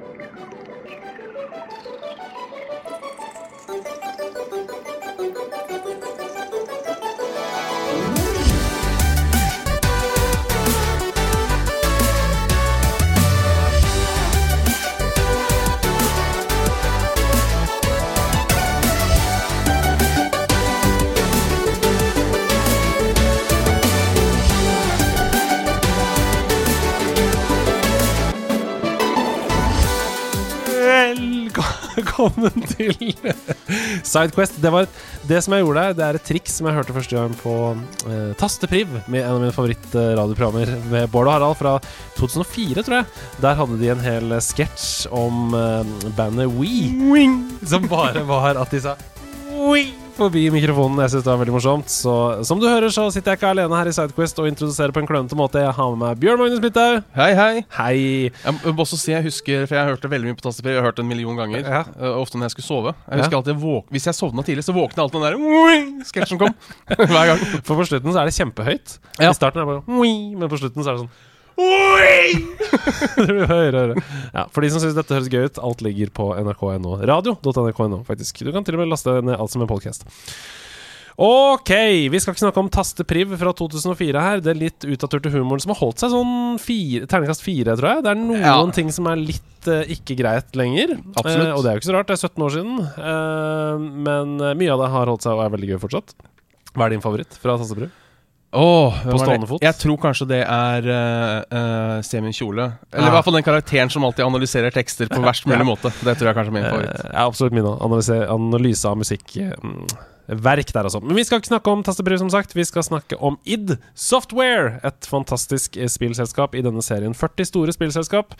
Thank you. Velkommen til Sidequest. Det var det som jeg gjorde der. Det er et triks som jeg hørte første gang på eh, Tastepriv, med en av mine favorittradioprogrammer med Bård og Harald fra 2004, tror jeg. Der hadde de en hel sketsj om eh, bandet We, som bare var at de sa We forbi mikrofonen. Jeg synes det var veldig morsomt. Så som du hører, så sitter jeg ikke alene her i Sidequest og introduserer på en klønete måte. Jeg har med meg Bjørn Magnus Midthaug. Hei, hei. Hei. Jeg må også si jeg husker, for jeg har hørt det veldig mye på tastepriv. Jeg har hørt det en million ganger. Ja. Uh, ofte når jeg skulle sove. Jeg Ja. husker alltid våk Hvis jeg sovna tidlig, så våkna alltid den der sketsjen kom. Hver gang. For på slutten så er det kjempehøyt. Ja. I starten er det bare Men på slutten så er det sånn det blir høyere og høyere. Ja, for de som syns dette høres gøy ut, alt ligger på nrk.no. Radio.nrk.no, faktisk. Du kan til og med laste ned alt som en podkast. Ok, vi skal ikke snakke om Tastepriv fra 2004 her. Det er litt utdaterte humoren som har holdt seg sånn fire, terningkast fire, tror jeg. Det er noen Ja. ting som er litt uh, ikke greit lenger. Absolutt. Eh, og det er jo ikke så rart, det er 17 år siden. Uh, men eh, mye av det har holdt seg og er veldig gøy fortsatt. Hva er din favoritt fra Tastepriv? Åh, På stående fot? Jeg tror kanskje det er uh, uh, Semin Kjole. Eller Ja. i hvert fall den karakteren som alltid analyserer tekster på verst mulig måte. Det tror jeg kanskje er min favoritt. Uh, ja, absolutt min analyse, analyse av musikk. eh, mm, verk der, altså. Men vi skal ikke snakke om tastebriv, som sagt. Vi skal snakke om id Software. Et fantastisk eh, spillselskap i denne serien 40 store spillselskap.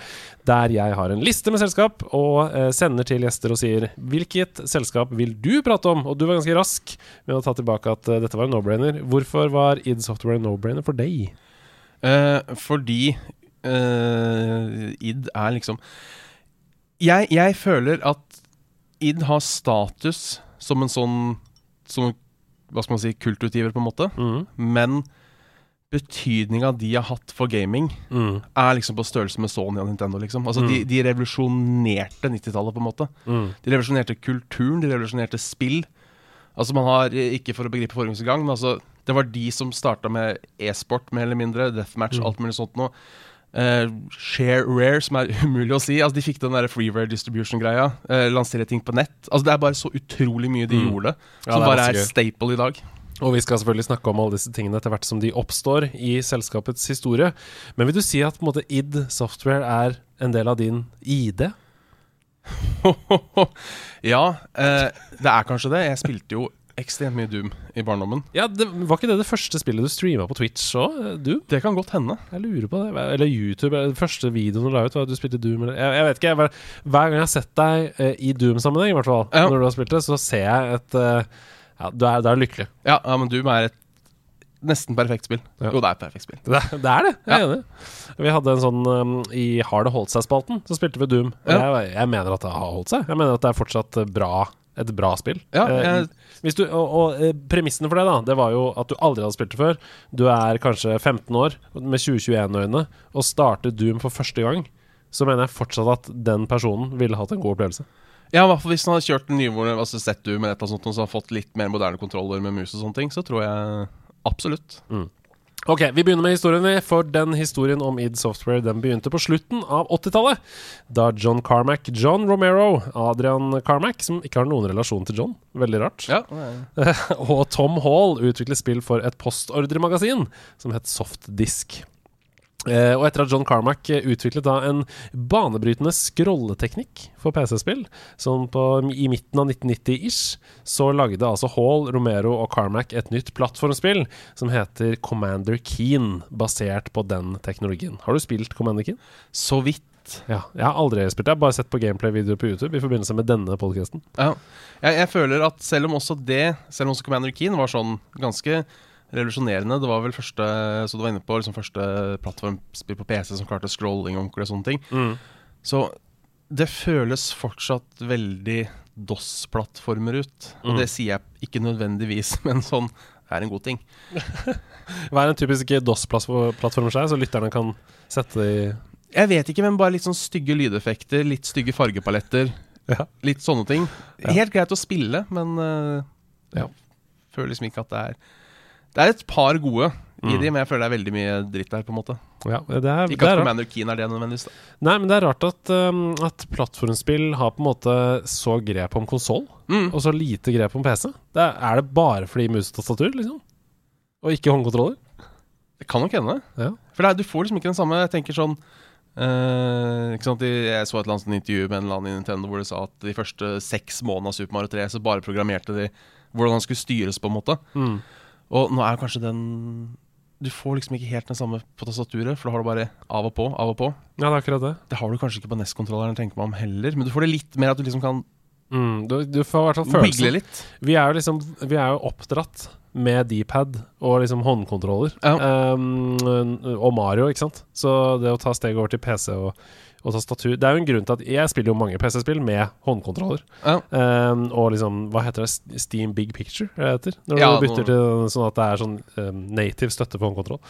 Der jeg har en liste med selskap og eh, sender til gjester og sier hvilket selskap vil du prate om? Og du var ganske rask med å ta tilbake at eh, dette var en no-brainer. Hvorfor var id Software en no-brainer for deg? Uh, fordi uh, id er liksom jeg, jeg føler at id har status som en sånn Som hva skal man si kultutgiver, på en måte. Mm. Men betydninga de har hatt for gaming, Mm. er liksom på størrelse med Sony og Nintendo. liksom Altså de, Mm. de revolusjonerte 90-tallet, på en måte. Mm. De revolusjonerte kulturen, de revolusjonerte spill. Altså man har, eh, Ikke for å begripe forrige gang, men altså det var de som starta med e-sport, mer eller mindre. Deathmatch, Mm. alt mulig sånt noe. Eh, share rare, som er umulig å si. Altså De fikk den der freeware distribution-greia. Uh, lansere ting på nett. Altså Det er bare så utrolig mye de Mm. gjorde, Ja, som det er bare er gøy. staple i dag. Og vi skal selvfølgelig snakke om alle disse tingene etter hvert som de oppstår i selskapets historie. Men vil du si at på en måte id Software er en del av din ID? ja, uh, det er kanskje det. Jeg spilte jo ekstremt mye Doom i barndommen. Ja, det, Var ikke det det første spillet du streama på Twitch òg? Doom? Det kan godt hende. Jeg lurer på det. Eller YouTube. eller Den første videoen du la ut, var at du spilte Doom. Eller, jeg, jeg vet ikke. Jeg, bare- hver gang jeg har sett deg eh, i Doom-sammenheng, i hvert fall, Ja. når du har spilt det, så ser jeg et eh, Ja, du er, du er lykkelig. Ja, ja, men Doom er et nesten perfekt spill. Jo, det er et perfekt spill. Det, det er det. Jeg er Ja. enig. Vi hadde en sånn um, I Har det holdt seg-spalten, så spilte vi Doom. Ja. jeg, jeg mener at det har holdt seg. Jeg mener at det er fortsatt bra, et bra spill. Ja, Eh, jeg- du, og, og eh, premissene for det, da, det var jo at du aldri hadde spilt det før. Du er kanskje 15 år med 2021-øyne og starter Doom for første gang. Så mener jeg fortsatt at den personen ville hatt en god opplevelse. Ja, i hvert fall hvis han hadde kjørt den nye altså sett Doom eller et eller annet sånt, og så hadde fått litt mer moderne kontroller med mus og sånne ting, så tror jeg absolutt. Ok, Vi begynner med historien, for den historien om id Software Den begynte på slutten av 80-tallet. Da John Carmack, John Romero, Adrian Carmack, som ikke har noen relasjon til John, veldig rart, Ja, og Tom Hall utviklet spill for et postordremagasin som het Softdisk. Eh, og etter at John Carmack eh, utviklet da en banebrytende scrolleteknikk for PC-spill, sånn på, i midten av 1990-ish, så lagde altså Hall, Romero og Carmack et nytt plattformspill som heter Commander Keen, basert på den teknologien. Har du spilt Commander Keen? så vidt. Ja, jeg har aldri spilt det. Jeg har bare sett på gameplay-videoer på YouTube i forbindelse med denne podkasten. Ja. Jeg, jeg føler at selv om også det, selv om også Commander Keen var sånn ganske revolusjonerende Det var vel første Så du var inne på liksom første plattformspill på PC som klarte scrolling og sånne ting. Så det føles fortsatt veldig DOS-plattformer ut. Og Mm. det sier jeg ikke nødvendigvis, men sånn er en god ting. Hva er en typisk DOS-plattform for seg, så lytterne kan sette det i Jeg vet ikke, men bare litt sånn stygge lydeffekter, litt stygge fargepaletter. Ja. Litt sånne ting. Helt greit å spille, men uh, Ja. føler liksom ikke at det er Det er et par gode i Mm. de, men jeg føler det er veldig mye dritt der, på en måte. Ja, det er, Ikke at er. Commander Keen er det nødvendigvis. Da. Nei, men det er rart at, um, at plattformspill har på en måte så grep om konsoll, Mm. og så lite grep om PC. Det er, er det bare fordi mus og tastatur, liksom? Og ikke håndkontroller? Det kan nok hende. Ja. For det er, du får liksom ikke den samme Jeg tenker sånn Uh, Jeg så et eller annet sånn intervju med en eller annen i Nintendo hvor det sa at de første seks månedene av Super Mario 3 så bare programmerte de hvordan han skulle styres, på en måte. Mm. Og nå er kanskje den Du får liksom ikke helt den samme på tastaturet, for da har du bare av og på, av og på. Ja, det er akkurat det. Det har du kanskje ikke på NES-kontrolleren, tenker man om heller. Men du får det litt mer at du liksom kan Mm. Du, du får i hvert fall følelsen. litt. Vi er jo liksom Vi er jo oppdratt med D-pad og liksom håndkontroller. Ja. Um, og Mario, ikke sant. Så det å ta steget over til PC og, og tastatur Det er jo en grunn til at jeg spiller jo mange PC-spill med håndkontroller. Ja. Um, og liksom, hva heter det? Steam Big Picture, det heter? Når Ja, du bytter til sånn at det er sånn um, native støtte for håndkontroll.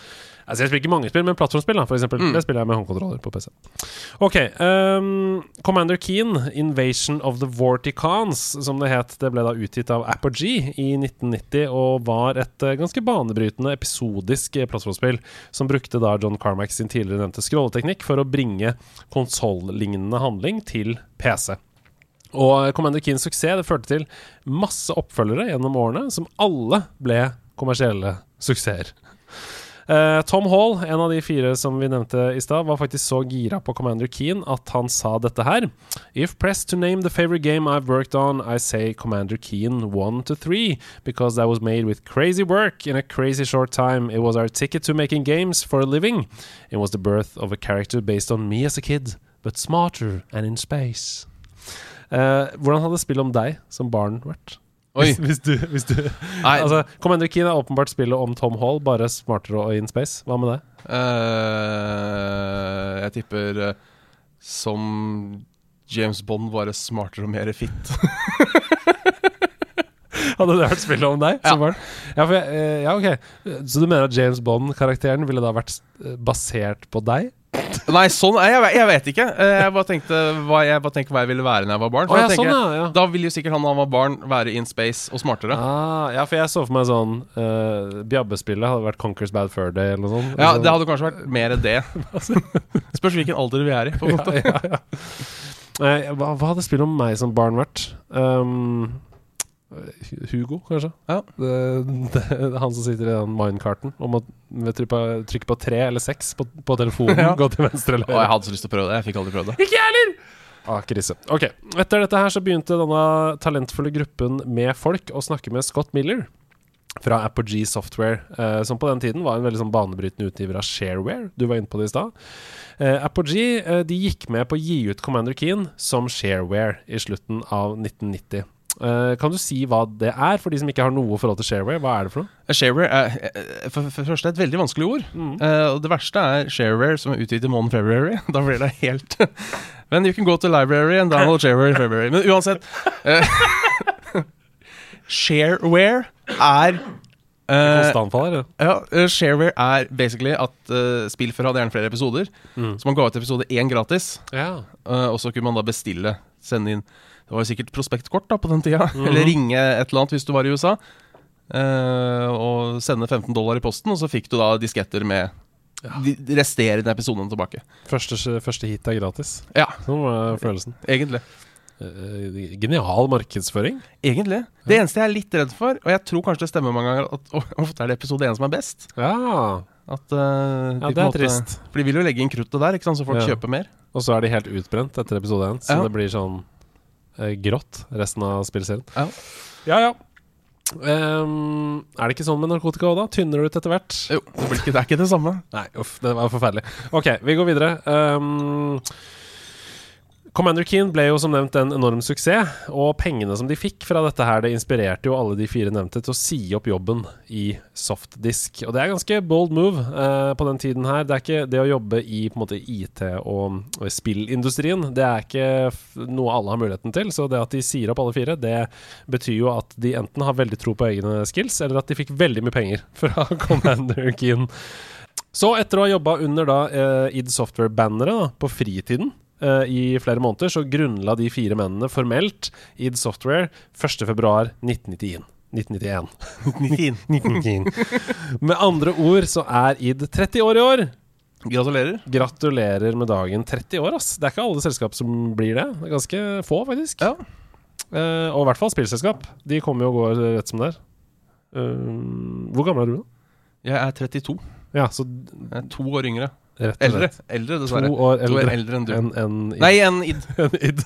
Altså Jeg spiller ikke mange spill, men plattformspill, da, for eksempel. Mm. Det spiller jeg med håndkontroller på PC. Ok. Um, Commander Keen, 'Invasion of the Vorticons', som det het. Det ble da utgitt av Apogee i 1990 og var et eh, ganske banebrytende episodisk eh, plattformspill som brukte da John Carmack sin tidligere nevnte scrolleteknikk for å bringe konsollignende handling til PC. Og Commander Keens suksess det førte til masse oppfølgere gjennom årene, som alle ble kommersielle suksesser. Eh, Tom Hall, en av de fire som vi nevnte i stad, var faktisk så gira på Commander Keen at han sa dette her. If pressed to name the favorite game I've worked on, I say Commander Keen 1 to 3, because that was made with crazy work in a crazy short time. It was our ticket to making games for a living. It was the birth of a character based on me as a kid, but smarter and in space. Uh, hvordan hadde spillet om deg som barn vært? Hvis, hvis du, hvis du Altså, Commander Keen er åpenbart spillet om Tom Hall, bare smartere og in space. Hva med det? Uh, jeg tipper uh, som James Bond, bare smartere og mer fitt. Hadde det vært spillet om deg Ja. Ja, jeg, eh, ja, ok. Så du mener at James Bond-karakteren ville da vært basert på deg? Nei, sånn jeg, jeg, jeg vet ikke. Eh, Jeg bare tenkte hva jeg, tenker hva jeg ville være når jeg var barn. Å For ja, jeg tenker, sånn, ja. ja. Da ville jo sikkert han da han var barn, være in space og smartere. Ah, ja, for jeg så for meg sånn uh, Bjabbe-spillet hadde vært Conquers Bad Fur Day eller noe sånt. Ja, Altså- Det hadde kanskje vært mer det. Spørs hvilken alder vi er i. på en måte ja, ja, ja. Hva hadde spillet om meg som barn vært? Um, Hugo, kanskje? Ja. Det, det, det er han som sitter i den minecarten om å trykke på, trykke på tre eller seks på, på telefonen. Ja. Gå til venstre eller Og jeg hadde så lyst til å prøve det. Jeg fikk aldri prøvd det. Ikke jeg heller! Ah, krise. Ok. Etter dette her så begynte denne talentfulle gruppen med folk å snakke med Scott Miller fra Apogee Software, eh, som på den tiden var en veldig sånn banebrytende utgiver av Shareware. Du var inne på det i stad. Eh, Apogee eh, de gikk med på å gi ut Commander Keen som Shareware i slutten av 1990. Eh, kan du si hva det er, for de som ikke har noe forhold til Shareware? Hva er det for noe? Shareware er eh, for, for første et veldig vanskelig ord. Mm. Uh, og det verste er Shareware, som er utgitt i måneden February. Da blir det helt Men you can go to library and download Shareware in February. Men uansett uh, Shareware er eh, eller? ja, eh, Shareware er basically at uh, spill hadde gjerne flere episoder. Mm. Så man ga ut episode én gratis, Ja. uh, og så kunne man da bestille, sende inn Det var jo sikkert prospektkort da på den tida, Mhm. eller ringe et eller annet hvis du var i USA. eh, og sende 15 dollar i posten, og så fikk du da disketter med Ja. de de resterende episodene tilbake. Første, første hit er gratis. Ja, Sånn var følelsen. egentlig. Eh, genial markedsføring. Egentlig. Det eneste jeg er litt redd for, og jeg tror kanskje det stemmer mange ganger, at ofte er det episode én som er best. Ja. At, uh, de Ja, det er måte- trist. For de vil jo legge inn kruttet der, ikke sant, så folk Ja. kjøper mer. Og så er de helt utbrent etter episode én, så Ja. det blir sånn grått resten av spillserien. Ja. ja. ja. Um, er det ikke sånn med narkotika òg, da? Tynner det ut etter hvert? Jo, det, blir ikke, det er ikke det samme. Nei, uff, det var forferdelig. Ok, vi går videre. Ehm, Commander Keen ble jo som nevnt en enorm suksess, og pengene som de fikk fra dette her, det inspirerte jo alle de fire nevnte til å si opp jobben i softdisk. Og det er ganske bold move eh, på den tiden her. Det er ikke det å jobbe i på en måte IT og, og spillindustrien, det er ikke noe alle har muligheten til. Så det at de sier opp alle fire, det betyr jo at de enten har veldig tro på egne skills, eller at de fikk veldig mye penger fra Commander Keen. Så etter å ha jobba under da eh, id Software-banneret på fritiden eh, i flere måneder, så grunnla de fire mennene formelt id Software 1.2.1991. 1991. 1991. Med andre ord så er id 30 år i år. Gratulerer. Gratulerer med dagen. 30 år, ass. Det er ikke alle selskap som blir det. Det er ganske få, faktisk. Ja. Uh, og i hvert fall spillselskap. De kommer jo og går rett som det er. Uh, hvor gammel er du, da? Jeg er 32. Ja, så Jeg er to år yngre. Rett og Eldre. slett. Eldre, To dessverre. år To år eldre eldre enn du. En, en id. Nei, en id. en id.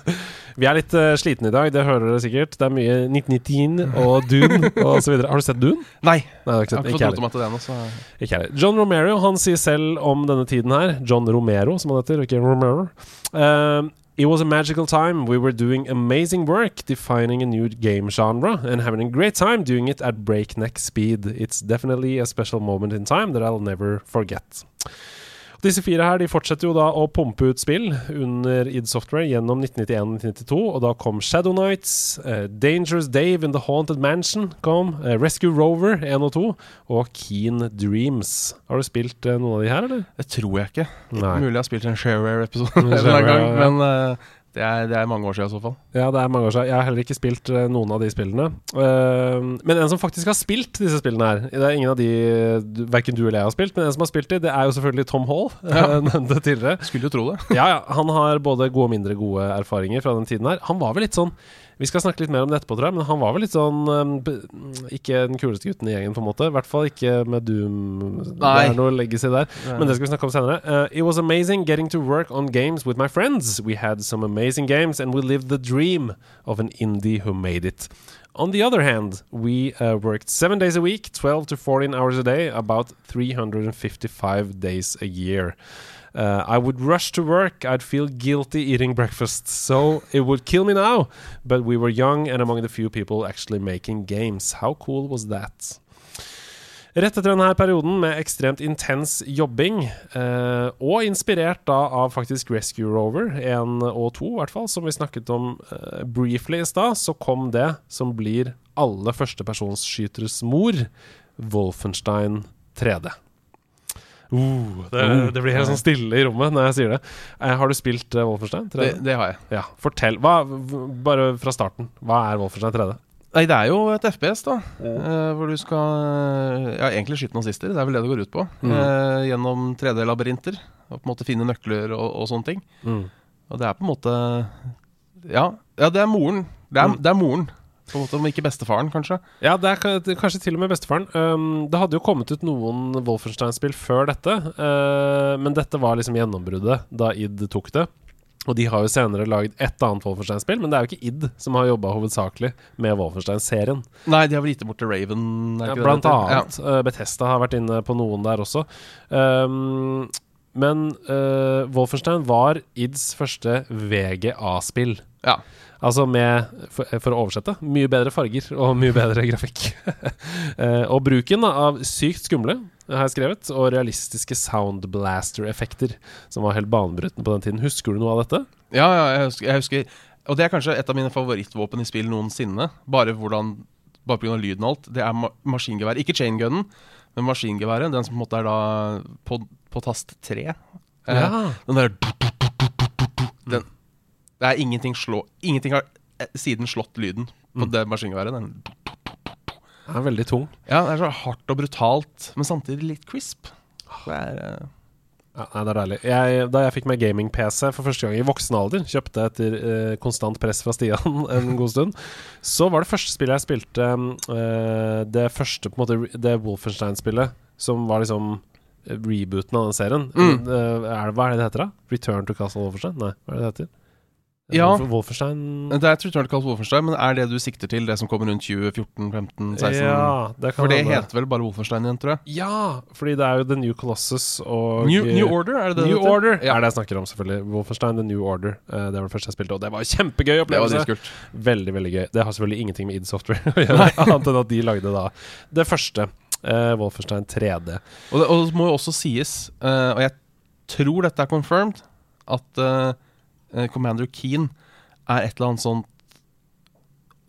Vi er litt uh, slitne i dag, det hører dere sikkert. Det er mye 1919 og Dune osv. Har du sett Dune? Nei. Nei, Jeg har ikke fått noe til det ennå, så Ikke heller. John Romero han sier selv om denne tiden her John Romero, som han heter, ikke Romero. uh, It was a magical time. We were doing amazing work defining a new game genre and having a great time doing it at breakneck speed. It's definitely a special moment in time that I'll never forget. Disse fire her de fortsetter jo da å pumpe ut spill under id Software gjennom 1991-1992, og da kom Shadow Knights, uh, Dangerous Dave in the Haunted Mansion kom, uh, Rescue Rover 1 og 2, og Keen Dreams. Har du spilt eh, noen av de her, eller? Det tror jeg ikke. Nei. Mulig jeg har spilt en Shareware-episode En gang, men eh, det, er, det er mange år siden i så fall. Ja, det er mange år siden. Jeg har heller ikke spilt eh, noen av de spillene. Eh, men en som faktisk har spilt disse spillene her Det er ingen av de verken du eller jeg har spilt, men en som har spilt de, det er jo selvfølgelig Tom Hall. Ja. Nevnte tidligere. Skulle jo tro det. Ja, ja. Han har både gode og mindre gode erfaringer fra den tiden her. Han var vel litt sånn Vi skal snakke litt mer om det etterpå, tror jeg, men han var vel litt sånn um, Ikke den kuleste gutten i gjengen, på en måte. I hvert fall ikke med Doom. Det Nei. er noe legacy der. Men det skal vi snakke om senere. Uh, it was amazing getting to work on games with my friends. We had some amazing games, and we lived the dream of an indie who made it. On the other hand, we uh, worked seven days a week, 12 to 14 hours a day, about 355 days a year. Uh, I would rush to work. I'd feel guilty eating breakfast. So it would kill me now. But we were young and among the few people actually making games. How cool was that? Rett etter denne perioden med ekstremt intens jobbing, eh, og inspirert da av faktisk Rescue Rover 1 og 2, i hvert fall, som vi snakket om eh, briefly i stad, så kom det som blir alle førstepersonsskyteres mor, Wolfenstein 3D. Uh, det, det blir helt sånn stille i rommet når jeg sier det. Eh, har du spilt uh, Wolfenstein 3D? Det, det har jeg. Ja, fortell. Hva, bare fra starten. Hva er Wolfenstein 3D? Nei, det er jo et FPS, da. eh, hvor du skal Ja, egentlig skyte nazister. Det er vel det det går ut på. Mm. Eh, gjennom 3D-labyrinter. Og på en måte finne nøkler og, og sånne ting. Og det er på en måte Ja, ja det er moren. Det er, Mm. det er moren. På en måte, Om ikke bestefaren, kanskje. Ja, det er kanskje til og med bestefaren. Um, det hadde jo kommet ut noen Wolfenstein-spill før dette, uh, men dette var liksom gjennombruddet da id tok det. Og de har jo senere lagd et annet Wolfenstein-spill, men det er jo ikke id som har jobba hovedsakelig med Wolfenstein-serien. Nei, de har vel gitt bort til Raven. Ja, blant annet. Uh, Bethesda har vært inne på noen der også. Um, men uh, Wolfenstein var ids første VGA-spill. Ja. Altså med, for, for å oversette, mye bedre farger og mye bedre grafikk. Eh, og bruken av sykt skumle, har jeg skrevet, og realistiske soundblaster-effekter, som var helt banebrytende på den tiden. Husker du noe av dette? Ja, ja jeg, husker, jeg husker Og det er kanskje et av mine favorittvåpen i spill noensinne. Bare hvordan Bare pga. lyden og alt. Det er ma maskingeværet. Ikke chaingunnen, men maskingeværet. Den som på en måte er da på, på tast tre. Eh, Ja. Den der Det er ingenting slå Ingenting har eh, siden slått lyden på Mm. det maskingeværet. Den, Den er veldig tung. ja, det er så hardt og brutalt, men samtidig litt crisp. Det er uh... Ja, nei, det er deilig. Jeg, da jeg fikk meg gaming-PC for første gang i voksen alder, kjøpte etter uh, konstant press fra Stian en god stund, så var det første spillet jeg spilte uh, Det første, på en måte, det Wolfenstein-spillet som var liksom rebooten av den serien. Mm. Det, hva er det det heter, da? Return to Castle Wolfenstein? Nei, hva er det det heter? Ja. Wolf- Wolfenstein Det er et kalt Wolfenstein, men er det du sikter til det som kommer rundt 2014-15-16? Ja, det kan For det heter vel bare Wolfenstein igjen, tror jeg. Ja, fordi det er jo The New Colossus og New, New Order, er det det New det? Order Ja. er det jeg snakker om, selvfølgelig. Wolfenstein The New Order. Eh, det var det første jeg spilte, og det var kjempegøy kjempegøy Det var opplevelse. Veldig, veldig gøy. Det har selvfølgelig ingenting med id Software å gjøre, annet enn at de lagde da det første. Uh, Wolfenstein 3D. Og det, og det må jo også sies, uh, og jeg tror dette er confirmed, at eh, Commander Keen er et eller annet sånt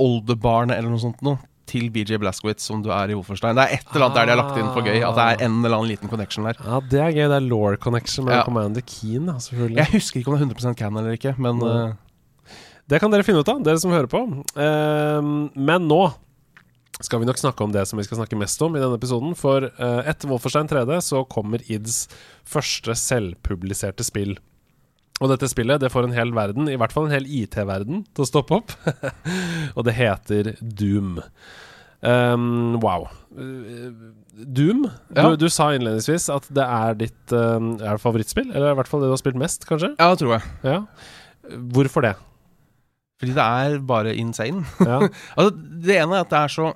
oldebarn eller noe sånt noe til BJ Blaskowitz som du er i Wolfenstein. Det er et eller annet der de har lagt inn for gøy. At det er en eller annen liten connection der. Ja, det er gøy. Det er law connection med Ja. Commander Keen, selvfølgelig. Jeg husker ikke om det er 100% can eller ikke, men eh, Det kan dere finne ut av, dere som hører på. Uh, men nå skal vi nok snakke om det som vi skal snakke mest om i denne episoden. For uh, etter Wolfenstein 3D så kommer ids første selvpubliserte spill. Og dette spillet det får en hel verden, i hvert fall en hel IT-verden, til å stoppe opp. og det heter Doom. Um, wow. Eh, Doom, Ja. du, du sa innledningsvis at det er ditt eh, Er det favorittspill? Eller i hvert fall det du har spilt mest, kanskje? ja, det tror jeg. Ja. Hvorfor det? Fordi det er bare insane. Ja. Altså, det ene er at det er så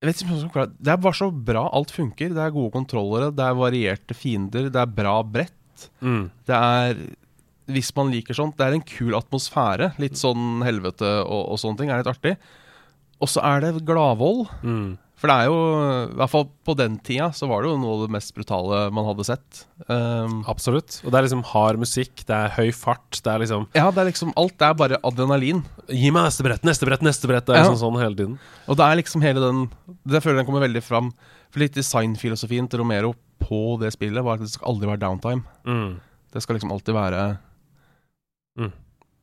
Jeg vet ikke Det er bare så bra alt funker. Det er gode kontrollere, det er varierte fiender, det er bra brett. Mm. Det er Hvis man liker sånt, det er en kul atmosfære. Litt sånn helvete og, og sånne ting er litt artig. Og så er det gladvold. Mm. For det er jo, i hvert fall på den tida, så var det jo noe av det mest brutale man hadde sett. Um, Absolutt. Og det er liksom hard musikk, det er høy fart, det er liksom ja, det er liksom Alt Det er bare adrenalin. Gi meg neste brett, neste brett, neste brett. Det er Ja. liksom sånn hele tiden. Og det er liksom hele den Det føler jeg den kommer veldig fram. For litt designfilosofien til Romero på det spillet var at det skal aldri være downtime. Mm. Det skal liksom alltid være Mm.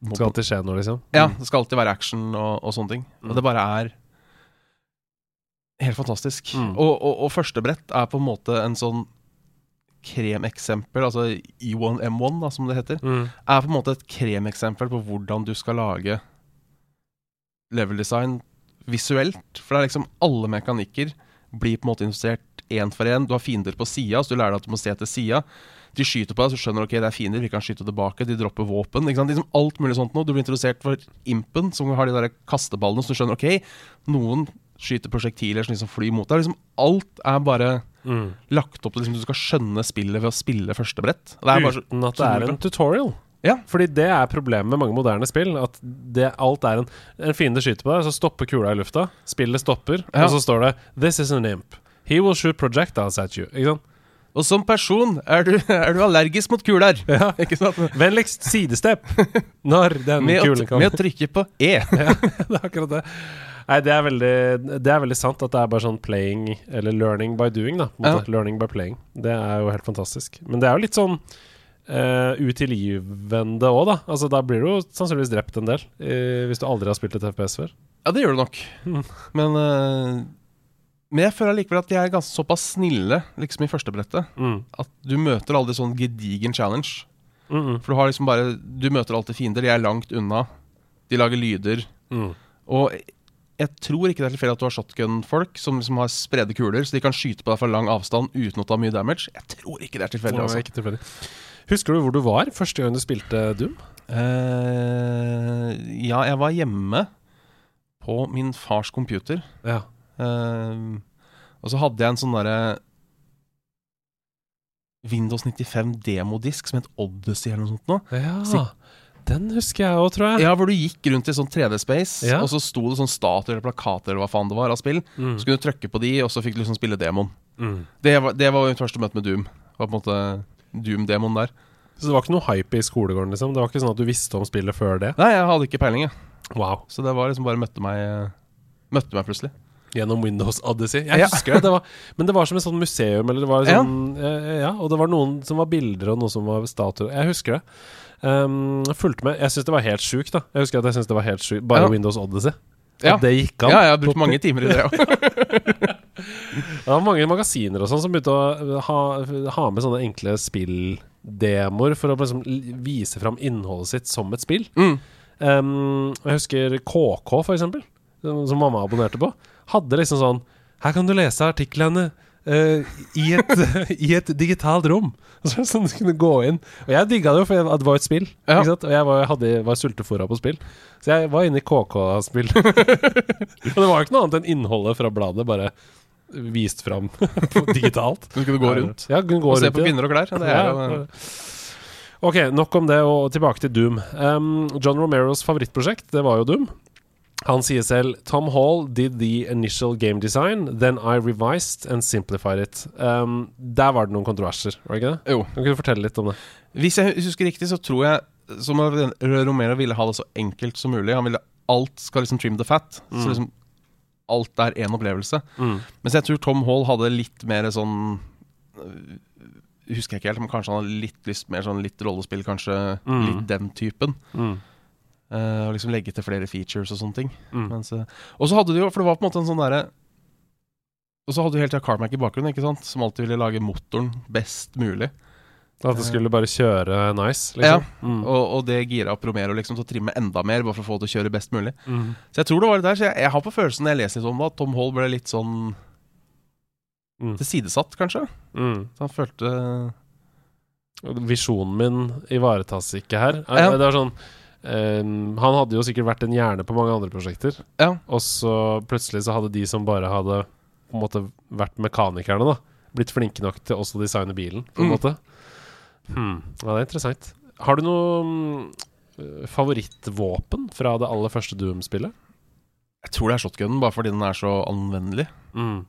Det skal alltid skje noe, liksom. Ja, det skal alltid være action og, og sånne ting. Mm. Og det bare er helt fantastisk. Mm. Og, og, og første brett er på en måte en sånn kremeksempel, altså E1 M1, da, som det heter, Mm. er på en måte et kremeksempel på hvordan du skal lage level design visuelt. For det er liksom alle mekanikker blir på en måte investert én for én. Du har fiender på sida, så du lærer deg at du må se til sida. De skyter på deg, så skjønner du ok, det er fiender, vi kan skyte tilbake. De dropper våpen. ikke sant? Liksom alt mulig sånt noe. Du blir introdusert for impen, som har de der kasteballene, så du skjønner ok, noen skyter prosjektiler som liksom flyr mot deg. Liksom alt er bare Mm. lagt opp til liksom, du skal skjønne spillet ved å spille første brett. Er bare så, Uten at det er en tutorial. Ja. Fordi det er problemet med mange moderne spill. At det, alt er en En fiende skyter på deg, så stopper kula i lufta. Spillet stopper, Ja. og så står det 'This is an imp'. He will shoot projectiles at you. Ikke sant? Og som person er du, er du allergisk mot kuler. Ja. Ikke sant? Vennligst sidestepp når den Med kulen kommer. med å trykke på E. ja, det er akkurat det. Nei, det er, veldig, det er veldig sant at det er bare sånn playing Eller learning by doing, da. måte. Learning by playing. Det er jo helt fantastisk. Men det er jo litt sånn uh, utilgivende òg, da. Altså, da blir du jo sannsynligvis drept en del. uh, hvis du aldri har spilt et FPS før. Ja, det gjør du nok. Mm. Men eh, Men jeg føler likevel at de er ganske såpass snille liksom i første brettet. Mm. At du møter aldri sånn gedigen challenge. Mm -mm. For du har liksom bare Du møter alltid fiender. De er langt unna. De lager lyder. Mm. Og jeg tror ikke det er tilfeldig at du har shotgun-folk som liksom har spredde kuler, så de kan skyte på deg fra lang avstand uten å ta mye damage. Jeg tror ikke det er tilfeldig. Altså. ikke tilfeldig. Husker du hvor du var første gang du spilte Doom? Uh, ja, jeg var hjemme på min fars computer. Ja. Eh, og så hadde jeg en sånn derre Windows 95 demodisk som het Odyssey eller noe sånt noe. ja. Så, Den husker jeg òg, tror jeg. Ja, hvor du gikk rundt i sånn 3D-space, Ja. og så sto det sånn statuer eller plakater eller hva faen det var av spill. Mm. Så kunne du trykke på de, og så fikk du liksom spille demoen. Mm. Det var, det var mitt første møte med Doom. Det var på en måte Doom-demoen der. Så det var ikke noe hype i skolegården, liksom? Det var ikke sånn at du visste om spillet før det? Nei, jeg hadde ikke peiling, jeg. Wow. Så det var liksom bare møtte meg Møtte meg plutselig. Gjennom Windows Odyssey. Jeg Ja. husker det. det var, men det var som et sånt museum, eller det var sånn ja. ja, og det var noen som var bilder, og noen som var statuer. Jeg husker det. Um, jeg fulgte med. Jeg syns det var helt sjukt, da. Jeg husker at jeg synes det var helt sjukt Bare Ja. Windows Odyssey. Ja. At det gikk an. Ja, jeg har brukt mange timer i det òg. Det var mange magasiner og sånn som begynte å ha, ha med sånne enkle spilldemoer for å liksom vise fram innholdet sitt som et spill. mm. Um, jeg husker KK, for eksempel, som som mamma abonnerte på. Hadde liksom sånn Her kan du lese artiklene Uh, i, et, i et digitalt rom. Så, sånn du kunne gå inn. Og jeg digga det jo, for det var et spill. Ja. Og jeg var, hadde, var sultefòra på spill. Så jeg var inne i KK-spill. og det var jo ikke noe annet enn innholdet fra bladet, bare vist fram digitalt. Du kunne gå rundt Ja, kunne gå og se på kvinner og klær. Jo Ja, ja. Ok, nok om det, og tilbake til Doom. Um, John Romeros favorittprosjekt, det var jo Doom. Han sier selv Tom Hall did the initial game design, then I revised and simplified it. Um, der var det noen kontroverser, var det ikke det? Jo. Kan du fortelle litt om det? Hvis jeg husker riktig, så tror jeg som Romero ville ha det så enkelt som mulig. Han ville alt skal liksom trim the fat. Mm. Så liksom alt er én opplevelse. Mm. Mens jeg tror Tom Hall hadde litt mer sånn øh, Husker jeg ikke helt, men kanskje han hadde litt lyst mer sånn litt rollespill, kanskje Mm. litt den typen. Mm. Eh, og liksom legge til flere features og sånne ting. Mm. Mens, eh, og så hadde du jo, for det var på en måte en sånn derre Og så hadde du hele tida Carmack i bakgrunnen, ikke sant? som alltid ville lage motoren best mulig. At det skulle bare kjøre nice, Ja, liksom? Mm. Og, og det gira opp Romero liksom til å trimme enda mer, bare for å få det til å kjøre best mulig. Mm. Så jeg tror det var det der. Så jeg, jeg har på følelsen når jeg leser litt om det, at Tom Hall ble litt sånn Mm. tilsidesatt, kanskje. Mm. Så han følte Visjonen min ivaretas ikke her. Eh, Ja. Det var sånn ehm, Han hadde jo sikkert vært en hjerne på mange andre prosjekter, Ja. og så plutselig så hadde de som bare hadde på en måte vært mekanikerne, da, blitt flinke nok til også å designe bilen, på en Mm. måte. Hmm. Ja, det er interessant. Har du noe mm, eh, favorittvåpen fra det aller første Doom-spillet? Jeg tror det er shotgunen, bare fordi den er så anvendelig. Mm.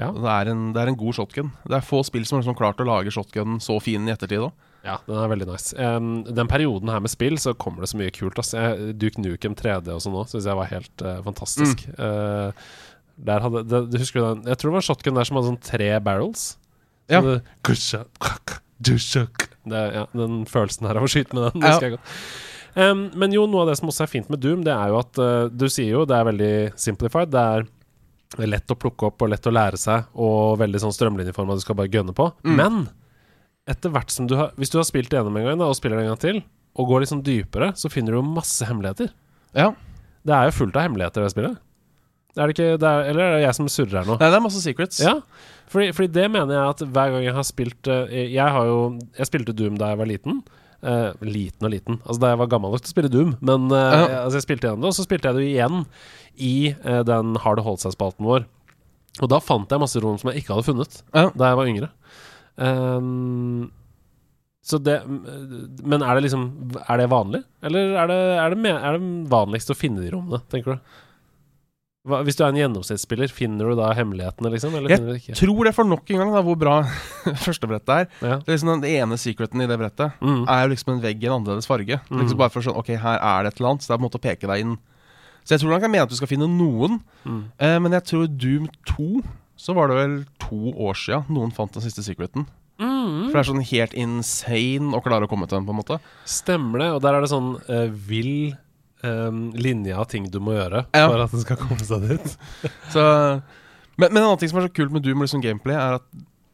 Ja. Det er, en, det er en god shotgun. Det er få spill som har liksom klart å lage shotgunen så fin i ettertid òg. Ja, den er veldig nice. Um, den perioden her med spill, så kommer det så mye kult. Ass. Jeg, Duke Nukem 3D og sånn òg syns jeg var helt uh, fantastisk. Eh, der hadde, det, du husker den? Jeg tror det var shotgun der som hadde sånn tre barrels. Så Ja. det, ja, den følelsen her av å skyte med den, det husker jeg godt. Um, men jo, noe av det som også er fint med Doom, det er jo at uh, du sier jo det er veldig simplified. Det er lett å plukke opp og lett å lære seg, og veldig sånn strømlinjeforma du skal bare gønne på. Mm. Men etter hvert som du har Hvis du har spilt det gjennom en gang da, og spiller det en gang til, og går litt sånn dypere, så finner du jo masse hemmeligheter. Ja. Det er jo fullt av hemmeligheter, det spillet. Er det ikke det er, Eller er det jeg som surrer her nå? Nei, det er masse secrets. Ja, fordi, fordi det mener jeg at hver gang jeg har spilt eh, Jeg har jo Jeg spilte Doom da jeg var liten. Eh, liten og liten. Altså Da jeg var gammel nok til å spille Doom. Men uh, Ja. jeg, altså jeg spilte gjennom det, og så spilte jeg det igjen i uh, den det holdt seg-spalten vår. Og da fant jeg masse rom som jeg ikke hadde funnet Ja. da jeg var yngre. Um, så det Men er det liksom Er det vanlig? Eller er det, er det, er det vanligst å finne de rommene, tenker du? Hva, hvis du er en gjennomsnittsspiller, finner du da hemmelighetene, liksom? Eller Jeg? Tror det for nok en gang da hvor bra første brettet er. Ja. Det er liksom Den ene secreten i det brettet Mm. er jo liksom en vegg i en annerledes farge. Er Mm. Liksom bare for sånn, ok, her er det et eller annet, så det er på en måte å peke deg inn. Så jeg tror han kan mene at du skal finne noen, Mm. eh, men jeg tror Doom 2 så var det vel to år sia noen fant den siste secreten. Mm. For det er sånn helt insane å klare å komme til den, på en måte. Stemmer det. Og der er det sånn eh, vill um, linje av ting du må gjøre Ja. for at den skal komme seg dit. Så, men, men en annen ting som er så kult med Doom og liksom gameplay, er at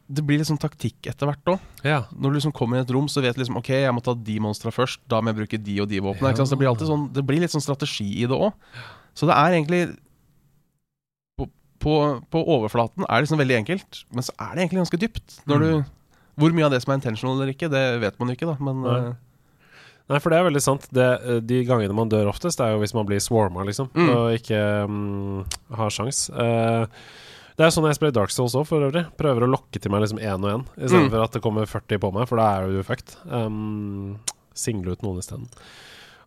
det blir sånn taktikk etter hvert òg. Ja. Når du liksom kommer i et rom, så vet du liksom Ok, jeg må ta de monstra først. Da må jeg bruke de og de våpnene. Ja. Det blir alltid sånn Det blir litt sånn strategi i det òg. Så det er egentlig på, på, på overflaten er det liksom veldig enkelt, men så er det egentlig ganske dypt. Når du Hvor mye av det som er intentional eller ikke, det vet man ikke, da. Men Nei. Nei, for det er veldig sant. Det, eh, de gangene man dør oftest, er jo hvis man blir swarma, liksom, Mm. og ikke um, har sjans. Uh, det er sånn jeg spiller Dark Souls òg, for øvrig. Prøver å lokke til meg liksom én og én, istedenfor Mm. at det kommer 40 på meg, for da er du fucked. Um, single ut noen isteden.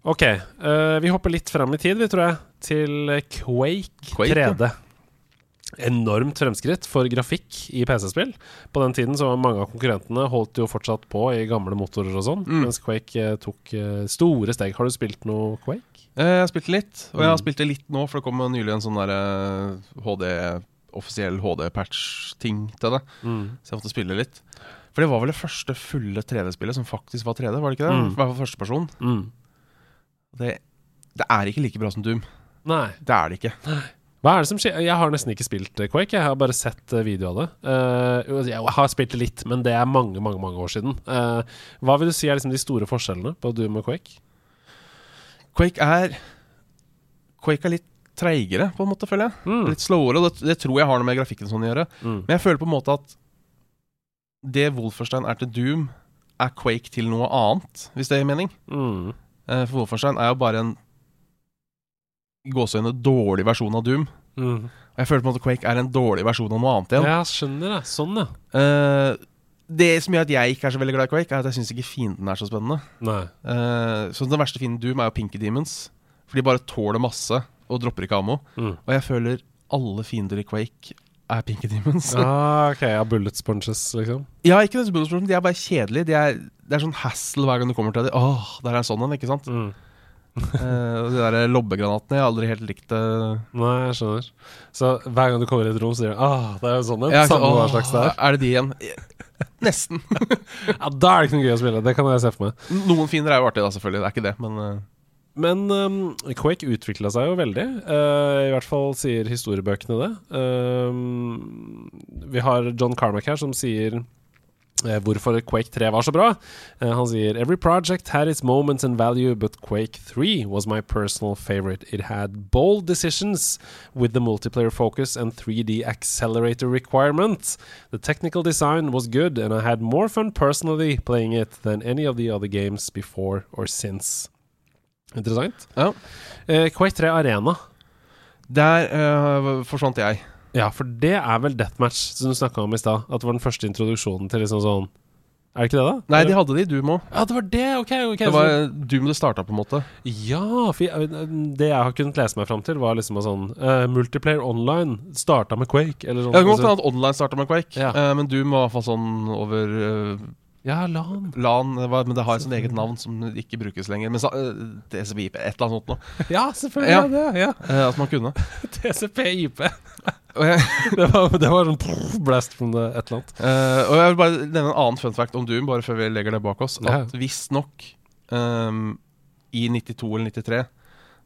OK. Uh, vi hopper litt frem i tid, vi, tror jeg, til Quake, Quake, ja. 3D. Enormt fremskritt for grafikk i PC-spill. På den tiden så var mange av konkurrentene holdt jo fortsatt på i gamle motorer og sånn, Mm. mens Quake eh, tok eh, store steg. Har du spilt noe Quake? eh, jeg har spilt litt, og jeg har Mm. spilt det litt nå, for det kom nylig en sånn der HD offisiell HD-patch-ting til det. Så jeg måtte spille litt. For det var vel det første fulle 3D-spillet som faktisk var 3D, var det ikke det? Mm. I hvert fall første person. Mm. Det, det er ikke like bra som Doom. Nei. Det er det ikke. Hva er det som skjer? Jeg har nesten ikke spilt eh, Quake. Jeg har bare sett eh, video av det. Uh, jeg har spilt det litt, men det er mange mange, mange år siden. Uh, hva vil du si er liksom de store forskjellene på Doom og Quake? Quake er Quake er litt treigere, på en måte, føler jeg. Mm. Litt slowere, og det, det tror jeg har noe med grafikken sånn å gjøre. Mm. Men jeg føler på en måte at det Wolferstein er til Doom, er Quake til noe annet, hvis det gir mening. Mm. Uh, For Wolferstein er jo bare en gåseøyne dårlig versjon av Doom. Mm. Og jeg føler på en måte Quake er en dårlig versjon av noe annet igjen. Ja, skjønner det. Sånn, ja. Uh, det som gjør at jeg ikke er så veldig glad i Quake, er at jeg syns ikke fienden er så spennende. Nei. Uh, så Den verste fienden Doom er jo Pinky Demons. For de bare tåler masse og dropper ikke ammo. Mm. Og jeg føler alle fiender i Quake er Pinky Demons. Ah, ok, ja, bullet sponges, liksom. Ja, ikke bullet sponges, de er bare kjedelige. De er, det er sånn hassle hver gang du kommer til dem. Åh, der er sånn en, ikke sant? Mm. Og de der lobbegranatene, jeg har aldri helt likt det. Nei, jeg skjønner. Så hver gang du kommer i et rom, sier du ah, det er jo sånn en. Ja, Samme hva slags det er. Er det de igjen? Nesten. Ja, da er det ikke noe gøy å spille. Det kan jeg se for meg. Noen fiender er jo artig, da, selvfølgelig. Det er ikke det, men uh... Men um, Quake utvikla seg jo veldig. Uh, I hvert fall sier historiebøkene det. Um, vi har John Carmack her som sier hvorfor Quake 3 var så bra. Eh, han sier Every project had its moments and value, but Quake 3 was my personal favorite. It had bold decisions with the multiplayer focus and 3D accelerator requirement. The technical design was good, and I had more fun personally playing it than any of the other games before or since. Interessant. ja. Eh, Quake 3 Arena. Der uh, forsvant jeg. Ja, for det er vel Deathmatch, som du snakka om i stad. At det var den første introduksjonen til liksom sånn Er det ikke det, da? Nei, de hadde det i Doom òg. Ja, det var det! Ok, okay Det var Doom det starta, på en måte. ja, for jeg, det jeg har kunnet lese meg fram til, var liksom sånn uh, Multiplayer online starta med Quake, eller sånn. Ja, det kan godt Altså- hende at online starta med Quake, Ja. uh, men Doom var i hvert fall sånn over eh, ja, LAN. LAN, var, men det har et sånt eget navn som ikke brukes lenger. Men eh, TCP-IP, et eller annet sånt noe. Ja, selvfølgelig. Ja. Ja. Det, ja. Eh, at man kunne. TCP-IP. Det var, det var sånn blast from the et eller annet. eh, og jeg vil bare nevne en annen fun fact om Doom, bare før vi legger det bak oss. Ja. At visstnok um, i 92 eller 93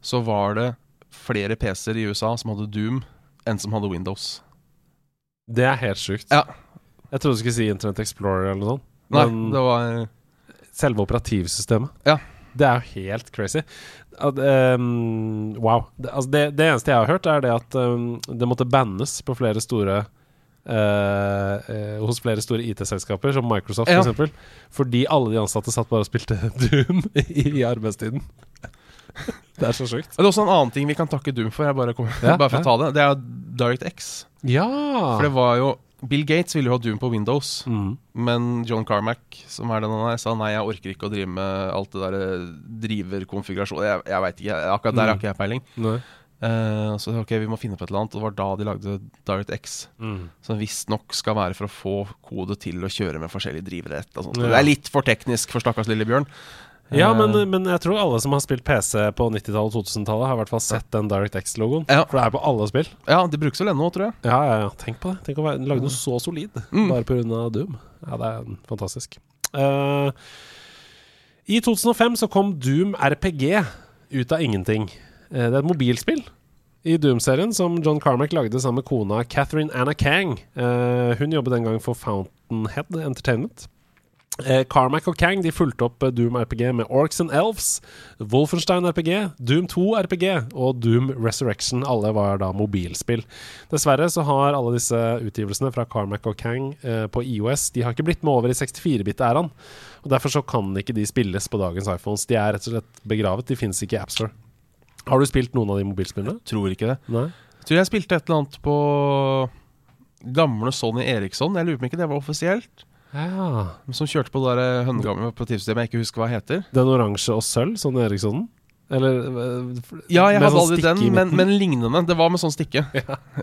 så var det flere PC-er i USA som hadde Doom, enn som hadde Windows. Det er helt sjukt. Ja. Jeg trodde du skulle si Internet Explorer eller noe sånt. Nei, Men det var selve operativsystemet. Ja. Det er jo helt crazy. At, um, wow. Det, altså det, det eneste jeg har hørt, er det at um, det måtte bannes på flere store Uh, uh, Hos flere store IT-selskaper, som Microsoft Ja. for eksempel Fordi alle de ansatte satt bare og spilte Doom i, i arbeidstiden. det er så sjukt. Det er også en annen ting vi kan takke Doom for. Jeg bare, kom, Ja, bare for ja. å ta det Det er DirectX. Ja! For det var jo Bill Gates ville jo ha Doom på Windows, mm. men John Carmack, som er den han er, sa nei, jeg orker ikke å drive med alt det der eh, driverkonfigurasjon Jeg, jeg veit ikke. Akkurat der har Mm. ikke jeg peiling. Nei. Uh, så ok, vi må finne på et eller annet. Og det var da de lagde DirectX. Mm. Som visstnok skal være for å få kode til å kjøre med forskjellige drivere. Ja. Det er litt for teknisk for stakkars lille Bjørn. Ja, Eh, men, men jeg tror alle som har spilt PC på 90-tallet og 2000-tallet, har i hvert fall sett den DirectX-logoen. Ja. For det er på alle spill. Ja, det brukes vel ennå, tror jeg. Ja, ja, ja. Tenk på det. Tenk å lage noe så solid Mm. bare pga. Doom. Ja, det er fantastisk. Uh, I 2005 så kom Doom RPG ut av ingenting. Uh, det er et mobilspill i Doom-serien som John Carmack lagde sammen med kona Catherine Anna Kang. Uh, hun jobbet den gang for Fountainhead Entertainment. Eh, Carmack og Kang de fulgte opp eh, Doom RPG med Orcs and Elves, Wolfenstein RPG, Doom 2 RPG og Doom Resurrection. Alle var da mobilspill. Dessverre så har alle disse utgivelsene fra Carmack og Kang eh, på IOS De har ikke blitt med over i 64-bit-æraen. Og Derfor så kan ikke de spilles på dagens iPhones. De er rett og slett begravet. De finnes ikke i AppStore. Har du spilt noen av de mobilspillene? Jeg Tror ikke det. Nei? Jeg tror jeg spilte et eller annet på gamle Sony Eriksson. Jeg lurer på om ikke det var offisielt. Ja. Som kjørte på det der håndgamle operativsystemet jeg ikke husker hva det heter. Den oransje og sølv, sånn Erikssonen? Eller eh, Ja, jeg hadde sånn aldri den, men, men lignende. Det var med sånn stikke.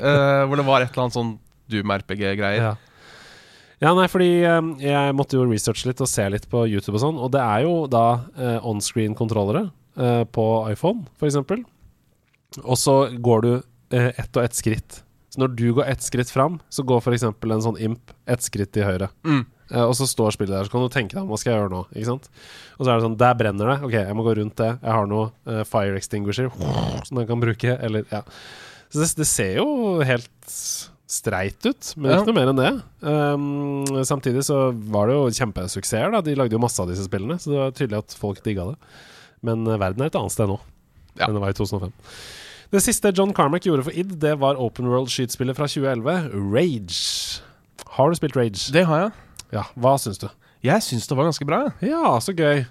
Eh, hvor det var et eller annet sånn Doom-RPG-greier. Ja. ja, nei, fordi eh, jeg måtte jo researche litt og se litt på YouTube og sånn, og det er jo da eh, onscreen-kontrollere eh, på iPhone, for eksempel. Og så går du eh, ett og ett skritt. Så når du går ett skritt fram, så går f.eks. en sånn imp ett skritt til høyre. Mm. Eh, og så står spillet der, så kan du tenke deg hva skal jeg gjøre nå. Ikke sant? Og så er det sånn, der brenner det. Ok, jeg må gå rundt det. Jeg har noe uh, fire extinguisher som jeg kan bruke. Eller, ja. Så det, det ser jo helt streit ut, men Ja. ikke noe mer enn det. Um, samtidig så var det jo kjempesuksesser. da De lagde jo masse av disse spillene, så det var tydelig at folk digga det. Men eh, verden er et annet sted nå Ja. enn det var i 2005. Det siste John Carmack gjorde for id, det var open world-skytespillet fra 2011, Rage. Har du spilt Rage? Det har jeg. Ja, hva syns du? Jeg syns det var ganske bra. Ja, så gøy.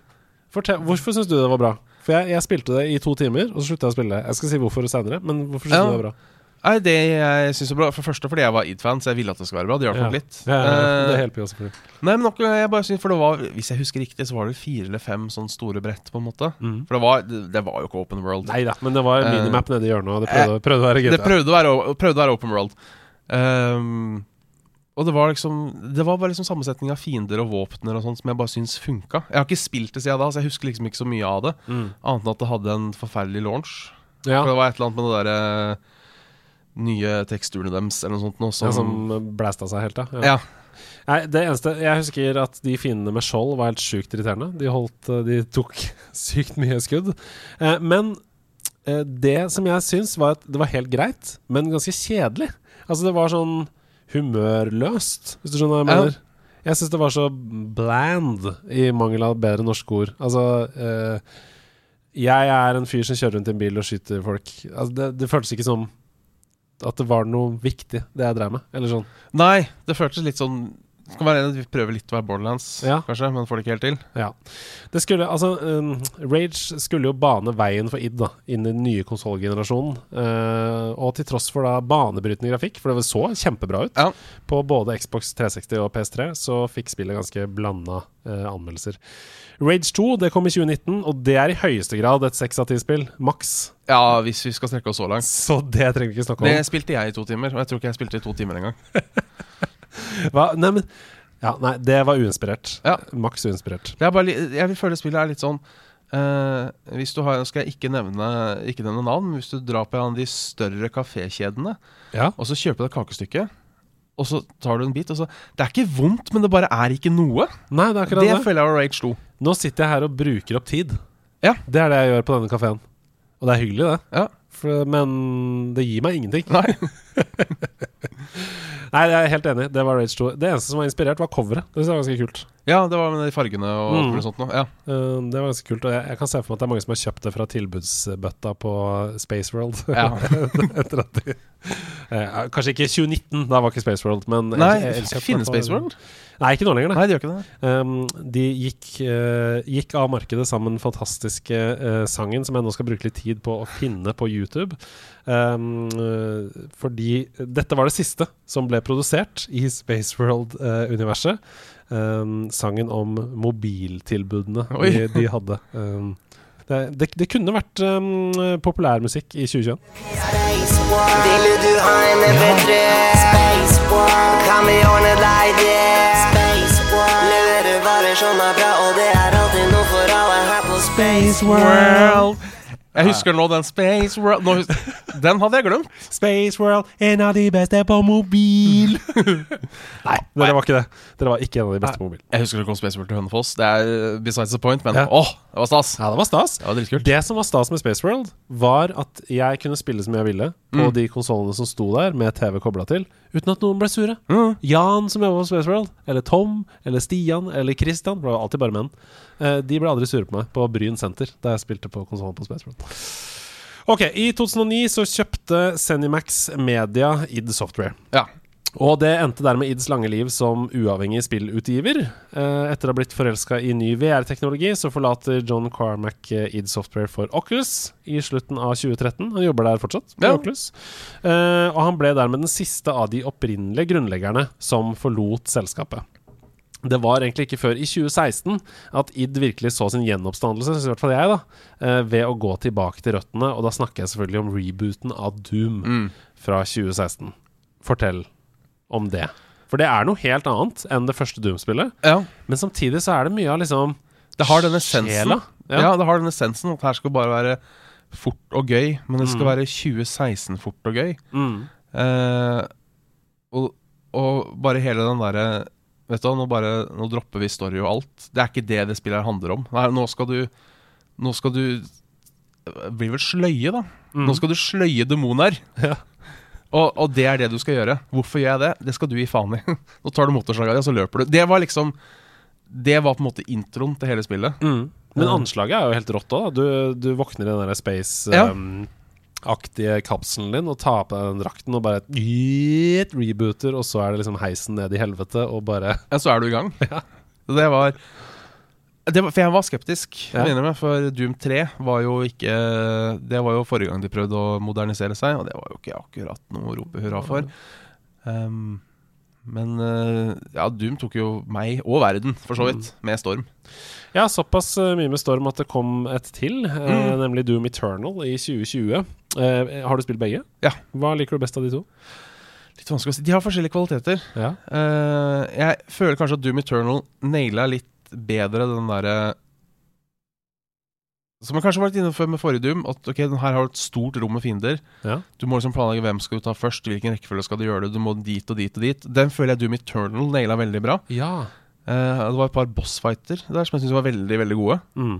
Fortell, hvorfor syns du det var bra? For jeg, jeg spilte det i to timer, og så slutta jeg å spille. Jeg skal si hvorfor senere, men hvorfor syns Ja. du det var bra? Nei, det jeg synes var bra For første fordi jeg var id-fan, så jeg ville at det skulle være bra. Det hjalp nok litt. Ja, ja, ja. Eh, det hjelper jo selvfølgelig. Nei, men nok, jeg bare synes, for det var Hvis jeg husker riktig, så var det fire eller fem sånne store brett, på en måte. Mm. For det var, det, var jo ikke open world. Nei da, men det var Eh, minimap nede i hjørnet, og det prøvde, prøvde å være GTA. Det prøvde å være, prøvde å være open world. Ehm, Og det var liksom Det var bare liksom sammensetning av fiender og våpner og sånt som jeg bare syns funka. Jeg har ikke spilt det siden da, så jeg husker liksom ikke så mye av det. Annet enn at det hadde en forferdelig launch. Ja, For det var et eller annet med det derre nye teksturene deres eller noe sånt noe som, ja, som blæsta seg helt, ja. Ja. Nei, det eneste Jeg husker at de fiendene med skjold var helt sjukt irriterende. De holdt eh, De tok sykt mye skudd. Eh, men eh, det som jeg syns var at det var helt greit, men ganske kjedelig. Altså, det var sånn humørløst, hvis du skjønner hva jeg mener. Jeg syns det var så bland, i mangel av bedre norske ord. Altså eh, Jeg er en fyr som kjører rundt i en bil og skyter folk. Altså, det, det føltes ikke som at det var noe viktig, det jeg drev med. Eller sånn. Nei, det føltes litt sånn det kan være Vi prøver litt å være Borderlands, Ja. kanskje, men får det ikke helt til. Ja. Det skulle, altså, um, Rage skulle jo bane veien for id da inn i den nye konsollgenerasjonen. Uh, og til tross for da banebrytende grafikk, for det så kjempebra ut Ja. på både Xbox 360 og PS3, så fikk spillet ganske blanda uh, anmeldelser. Rage 2 det kom i 2019, og det er i høyeste grad et seks av ti-spill. Maks. Ja, hvis vi skal strekke oss så langt. Så det trenger vi ikke snakke om. Det spilte jeg i to timer, og jeg tror ikke jeg spilte i to timer engang. Hva? Nei, men ja, nei, det var uinspirert. Ja. Maks uinspirert. Er bare, jeg vil føle spillet er litt sånn eh, Hvis du har skal jeg ikke nevne, ikke nevne navn, men hvis du drar på en av de større kafékjedene, Ja. og så kjøper du et kakestykke, og så tar du en bit, og så Det er ikke vondt, men det bare er ikke noe. Nei, det er akkurat Det det. føler jeg var Rage 2. Nå sitter jeg her og bruker opp tid. Ja. Det er det jeg gjør på denne kafeen. Og det er hyggelig, det. Ja. For, men det gir meg ingenting. Nei. Nei, jeg er helt enig. Det var Rage 2. Det eneste som var inspirert, var coveret. Det synes jeg var ganske kult. Ja, det var med de fargene og Mm. mulig sånt noe. Ja. Uh, det var ganske kult Og jeg, jeg kan se for meg at det er mange som har kjøpt det fra tilbudsbøtta på Space World. Ja. Etter at de uh, Kanskje ikke 2019, da var ikke Space World, men Nei, finnes Space World? Nei, ikke nå lenger. Nei. Nei, de, gjør ikke det. Um, de gikk, uh, gikk av markedet sammen med den fantastiske eh, sangen som jeg nå skal bruke litt tid på å finne på YouTube. Um, fordi dette var det siste som ble produsert i Space World-universet. Um, sangen om mobiltilbudene de, de hadde. Um, det, det, det kunne vært um, populærmusikk i 2021. Ville du ha en MP3? Kan vi ordne deg det? Leverer som er bra, og det er alltid noe for alle her på Space World. Jeg husker nå den Space World nå, hus- Den hadde jeg glemt. Space World, en av de beste på mobil. Nei, dere var ikke det. Dere var ikke en av de beste på mobil. Jeg husker det kom Space World til Hønefoss. Det er uh, besides the point, men Ja. åh, det var stas. Ja, det var stas. Det var dritkult. Det som var stas med Space World, var at jeg kunne spille som jeg ville på Mm. de konsollene som sto der, med TV kobla til, uten at noen ble sure. Mm. Jan som jobba på Space World, eller Tom, eller Stian, eller Christian, ble alltid bare menn, eh, de ble aldri sure på meg på Bryn senter da jeg spilte på konsollen på Space World. Ok, I 2009 så kjøpte Zenimax Media id Software. Ja. Og det endte dermed ids lange liv som uavhengig spillutgiver. Eh, etter å ha blitt forelska i ny VR-teknologi, så forlater John Carmack eh, id Software for Oculus i slutten av 2013. Han jobber der fortsatt, med Ja. Oculus. Eh, og han ble dermed den siste av de opprinnelige grunnleggerne som forlot selskapet. Det var egentlig ikke før i 2016 at id virkelig så sin gjenoppstandelse, i hvert fall jeg, da, eh, ved å gå tilbake til røttene. Og da snakker jeg selvfølgelig om rebooten av Doom Mm. fra 2016. Fortell om det. For det er noe helt annet enn det første Doom-spillet. Ja. Men samtidig så er det mye av liksom Det har den essensen. Ja. Ja. det har den essensen at her skal bare være fort og gøy, men det skal Mm. være 2016 fort og gøy. Mm. Eh, og, og bare hele den derre Vet du hva, nå, bare, nå dropper vi story og alt. Det er ikke det det spillet handler om. Nei, nå skal du Nå skal du blir vel sløye, da. Mm. Nå skal du sløye demoner. Ja. Og, og det er det du skal gjøre. Hvorfor gjør jeg det? Det skal du gi faen i. Nå tar du motorsaga di, og så løper du. Det var liksom Det var på en måte introen til hele spillet. Mm. Men anslaget er jo helt rått òg. Du, du våkner i den der space Ja. um, aktige kapselen din og ta på deg den drakten og bare et rebooter, og så er det liksom heisen ned i helvete og bare Ja, så er du i gang. Ja. Det var det For jeg var skeptisk, Ja. med, for Doom 3 var jo ikke Det var jo forrige gang de prøvde å modernisere seg, og det var jo ikke akkurat noe å rope hurra for. Um, men eh, ja, Doom tok jo meg og verden, for så vidt, med storm. Ja, såpass eh, mye med storm at det kom et til, eh, Mm. nemlig Doom Eternal i 2020. Eh, har du spilt begge? Ja. Hva liker du best av de to? Litt vanskelig å si. De har forskjellige kvaliteter. Ja. Eh, jeg føler kanskje at Doom Eternal naila litt bedre den derre Som jeg kanskje var litt inne på med forrige Doom. At ok, den her har et stort rom med fiender. Ja. Du må liksom planlegge hvem skal du ta først, hvilken rekkefølge skal du gjøre det. Du må dit og dit og dit. Den føler jeg Doom Eternal naila veldig bra. ja. Eh, det var et par bossfighter der som jeg syntes var veldig veldig gode. Mm.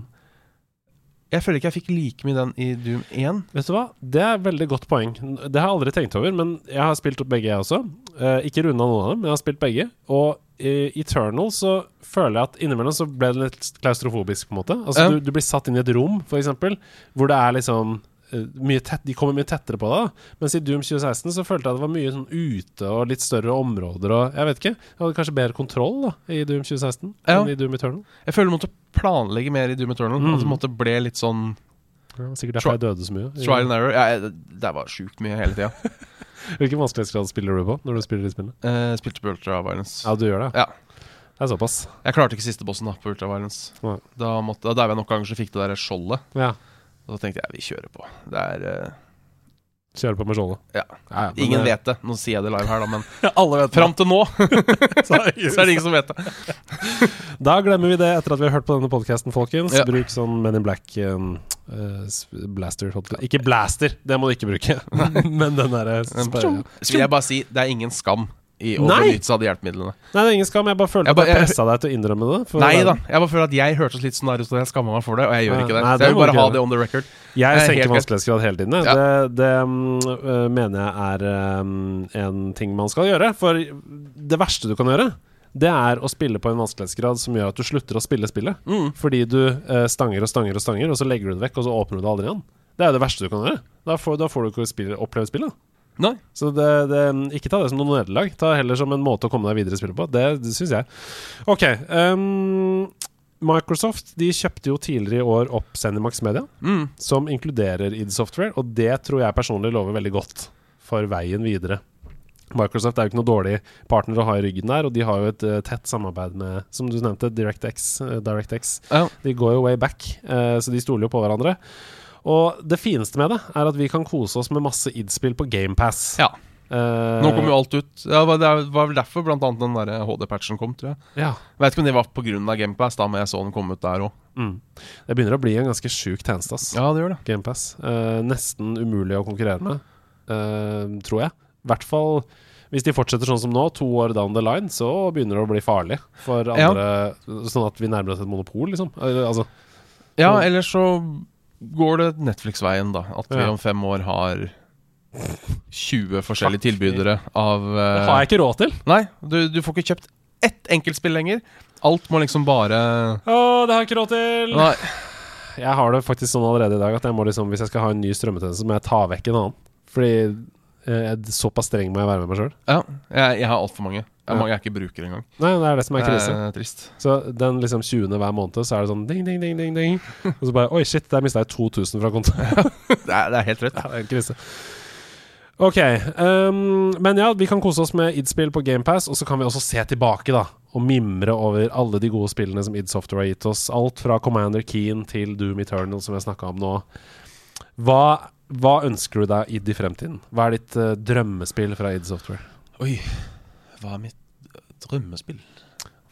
Jeg føler ikke jeg fikk like mye den i Doom 1. Vet du hva? Det er et veldig godt poeng. Det har jeg aldri tenkt over, men jeg har spilt opp begge, jeg også. Eh, ikke runda noen av dem, men jeg har spilt begge. Og i Eternal så føler jeg at innimellom så ble det litt klaustrofobisk, på en måte. Altså Ja. du, du blir satt inn i et rom, for eksempel, hvor det er liksom eh, mye tett, De kommer mye tettere på da. Mens i Doom 2016 så følte jeg det var mye sånn ute og litt større områder og Jeg vet ikke. Jeg hadde kanskje bedre kontroll da i Doom 2016 Ja. enn i Doom Eternal. Jeg føler du måtte planlegge mer i Doom Eternal. Mm. At det måtte ble litt sånn Ja, sikkert derfor jeg døde så mye. trial and error. Ja, det var sjukt mye hele tida. Hvilken vanskelighetsgrad spiller du på når du spiller de spillene? Uh, spilte på Ultra Violence. Ja, du gjør det? Ja. Det er såpass. Jeg klarte ikke siste bossen da på Ultra Violence. Nei. Da, måtte, da jeg nok ganger så fikk det der skjoldet. Ja. Og da tenkte jeg vi kjører på. Det er eh, Kjøre på med skjoldet. Ja. ja, men Ingen det- vet det. Nå sier jeg det live her, da, men Alle vet fram til nå så så er det ingen som vet det. Da glemmer vi det etter at vi har hørt på denne podkasten, folkens. Ja. Bruk sånn Men in Black um, eh, blaster. på. Ikke blaster, det må du ikke bruke. Men den derre vil jeg bare si, det er ingen skam i å benytte seg av de hjelpemidlene. Nei, det er ingen skam. Jeg bare følte Jeg bare- at jeg pressa deg til å innrømme det. Nei da. Jeg bare føler at jeg hørtes litt sånn ut, og jeg skammer meg for det, og jeg gjør nei, ikke det. nei, så jeg vil bare ha det on the record. Jeg er senker vanskelighetsgrad hele tiden. Ja. Det, det øh, mener jeg er um, en ting man skal gjøre. For det verste du kan gjøre, det er å spille på en vanskelighetsgrad som gjør at du slutter å spille spillet. Mm. Fordi du eh, stanger og stanger og stanger, og så legger du det vekk, og så åpner du det aldri igjen. Det er det verste du kan gjøre. Da får, da får du ikke oppleve spillet. Nei. Så det, det, ikke ta det som noe nederlag. Ta det heller som en måte å komme deg videre i spillet på. Det, det syns jeg. Ok. Um, Microsoft de kjøpte jo tidligere i år opp Zenimax Media, Mm. som inkluderer id Software, og det tror jeg personlig lover veldig godt for veien videre. Microsoft er jo ikke noe dårlig partner å ha i ryggen der, og de har jo et uh, tett samarbeid med, som du nevnte, DirectX. Uh, DirectX. Ja. De går jo way back, uh, så de stoler jo på hverandre. Og det fineste med det er at vi kan kose oss med masse id-spill på GamePass. Ja. Uh, Nå kom jo alt ut. Ja, det var- vel derfor blant annet den HD-patchen kom, tror jeg. Ja. Vet ikke om det var pga. Gamepass, da, men jeg så den komme ut der òg. Mm. Det begynner å bli en ganske sjuk tjeneste, ass. Ja, det gjør det. GamePass. Uh, nesten umulig å konkurrere med, uh, tror jeg. I hvert fall hvis de fortsetter sånn som nå, to år down the line, så begynner det å bli farlig for Ja. andre. Sånn at vi nærmer oss et monopol, liksom. Eh, altså, Ja, eller så går det Netflix-veien, da. At vi om fem år har 20 forskjellige tilbydere av det eh, har jeg ikke råd til! Nei, du, du får ikke kjøpt ett enkeltspill lenger. Alt må liksom bare Å, det har jeg ikke råd til! Nei. Jeg har det faktisk sånn allerede i dag at jeg må liksom, hvis jeg skal ha en ny strømmetjeneste, må jeg ta vekk en annen. Fordi eh, såpass streng må jeg være med meg sjøl. Ja, jeg, jeg har altfor mange. Ja. mange er ikke bruker engang. Nei, det er det som er krise. Det er trist. Så den liksom 20. hver måned, så er det sånn ding, ding, ding, ding, ding. Og så bare Oi, shit, der mista jeg 2000 fra kontoen. Det er, det er helt rødt. Ja, det er en krise. Ok. Um, men ja, vi kan kose oss med id-spill på GamePass, og så kan vi også se tilbake, da. Og mimre over alle de gode spillene som id Software har gitt oss. Alt fra Commander Keen til Doom Eternal, som jeg snakka om nå. Hva, hva ønsker du deg id i fremtiden? Hva er ditt uh, drømmespill fra id Software? Oi, hva er mitt øh, drømmespill?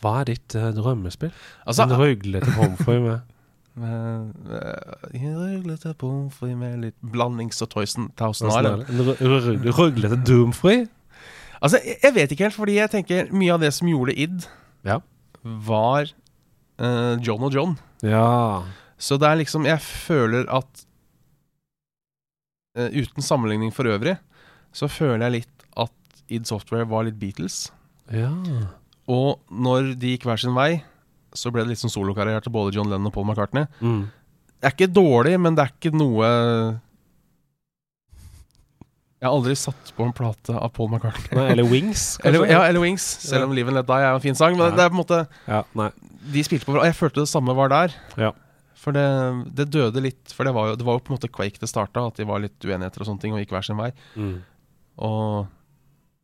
Hva er ditt uh, drømmespill? Altså, en røglete pommes frites med En eh, Røglete pommes frites med litt blandings og Toysen Thousand Island. En rø- rø- røglete doomfree? Altså, jeg, vet ikke helt, fordi jeg tenker mye av det som gjorde id, Ja. var uh, John og John. Ja. Så det er liksom Jeg føler at uh, Uten sammenligning for øvrig, så føler jeg litt id Software var litt Beatles. Ja. Og når de gikk hver sin vei, så ble det litt sånn solokarriere til både John Lennon og Paul McCartney. Mm. Det er ikke dårlig, men det er ikke noe Jeg har aldri satt på en plate av Paul McCartney. Nei, eller Wings. Eller, ja, eller Wings, selv om Live and Let Die er en fin sang. Men Ja. det er på en måte Ja. De spilte på hverandre, og jeg følte det samme var der. Ja. For det, det døde litt For det var, jo, det var jo på en måte Quake det starta, at de var litt uenigheter og sånne ting, og gikk hver sin vei. Mm. Og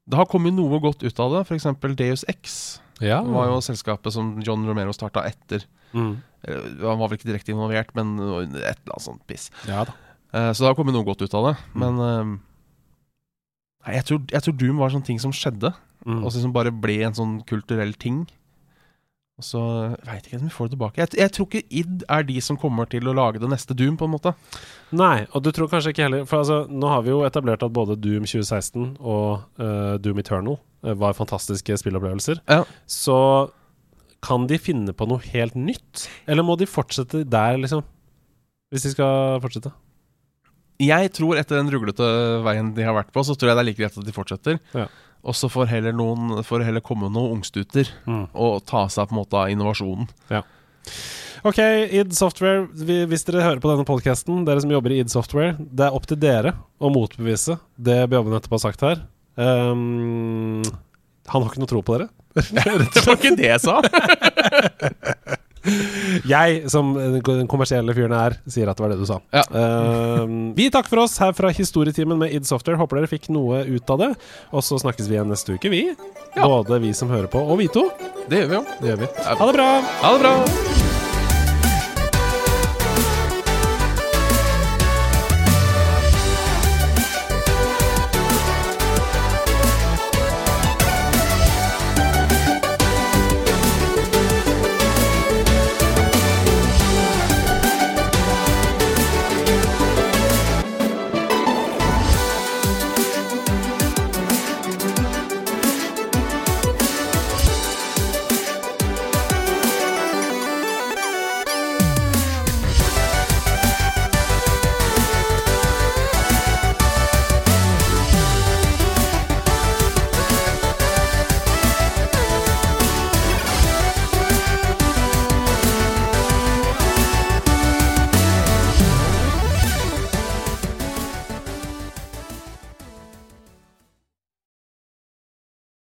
det har kommet noe godt ut av det. F.eks. Deus X Ja. var jo selskapet som John Romero starta etter. mm. Eh, Han var vel ikke direkte involvert, men et eller annet sånt piss. Ja. Eh, Så det har kommet noe godt ut av det. Men eh, Nei, jeg tror, jeg tror Doom var en sånn ting som skjedde, Mm. og som bare ble en sånn kulturell ting. Og så veit ikke om vi får det tilbake. Jeg, jeg tror ikke id er de som kommer til å lage det neste Doom, på en måte. Nei, og du tror kanskje ikke heller For altså, nå har vi jo etablert at både Doom 2016 og uh, Doom Eternal eh, var fantastiske spillopplevelser. Ja. Så kan de finne på noe helt nytt? Eller må de fortsette der, liksom? Hvis de skal fortsette? Jeg tror etter den ruglete veien de har vært på, så tror jeg det er like greit at de fortsetter. Ja. Og så får heller, noen, får heller komme noen ungstuter Mm. og ta seg på en måte av innovasjonen. Ok, id Software. Hvis dere hører på denne podkasten, dere som jobber i id Software, det er opp til dere å motbevise det Bjørn nettopp har sagt her. Um, han har ikke noe tro på dere. Det var ikke det jeg sa! Jeg, som den kommersielle fyren er, sier at det var det du sa. Ja. Uh, vi takker for oss her fra Historietimen med id Software. Håper dere fikk noe ut av det. Og så snakkes vi igjen neste uke, vi. Ja. Både vi som hører på, og vi to. Det gjør vi jo. Det gjør vi. Ha det bra! Ha det bra!